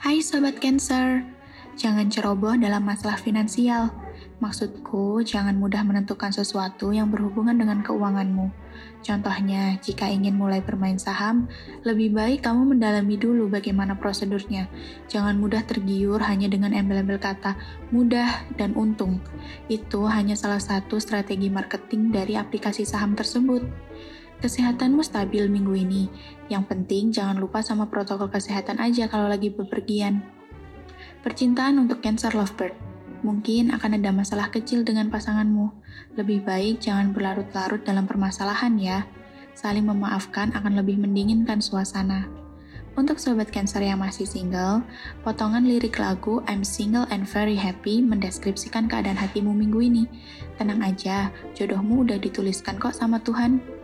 Hai Sobat Cancer, jangan ceroboh dalam masalah finansial. Maksudku, jangan mudah menentukan sesuatu yang berhubungan dengan keuanganmu. Contohnya, jika ingin mulai bermain saham, lebih baik kamu mendalami dulu bagaimana prosedurnya. Jangan mudah tergiur hanya dengan embel-embel kata mudah dan untung. Itu hanya salah satu strategi marketing dari aplikasi saham tersebut. Kesehatanmu stabil minggu ini. Yang penting jangan lupa sama protokol kesehatan aja kalau lagi bepergian. Percintaan untuk Cancer Lovebird. Mungkin akan ada masalah kecil dengan pasanganmu. Lebih baik jangan berlarut-larut dalam permasalahan ya. Saling memaafkan akan lebih mendinginkan suasana. Untuk sobat Cancer yang masih single, potongan lirik lagu I'm Single and Very Happy mendeskripsikan keadaan hatimu minggu ini. Tenang aja, jodohmu udah dituliskan kok sama Tuhan.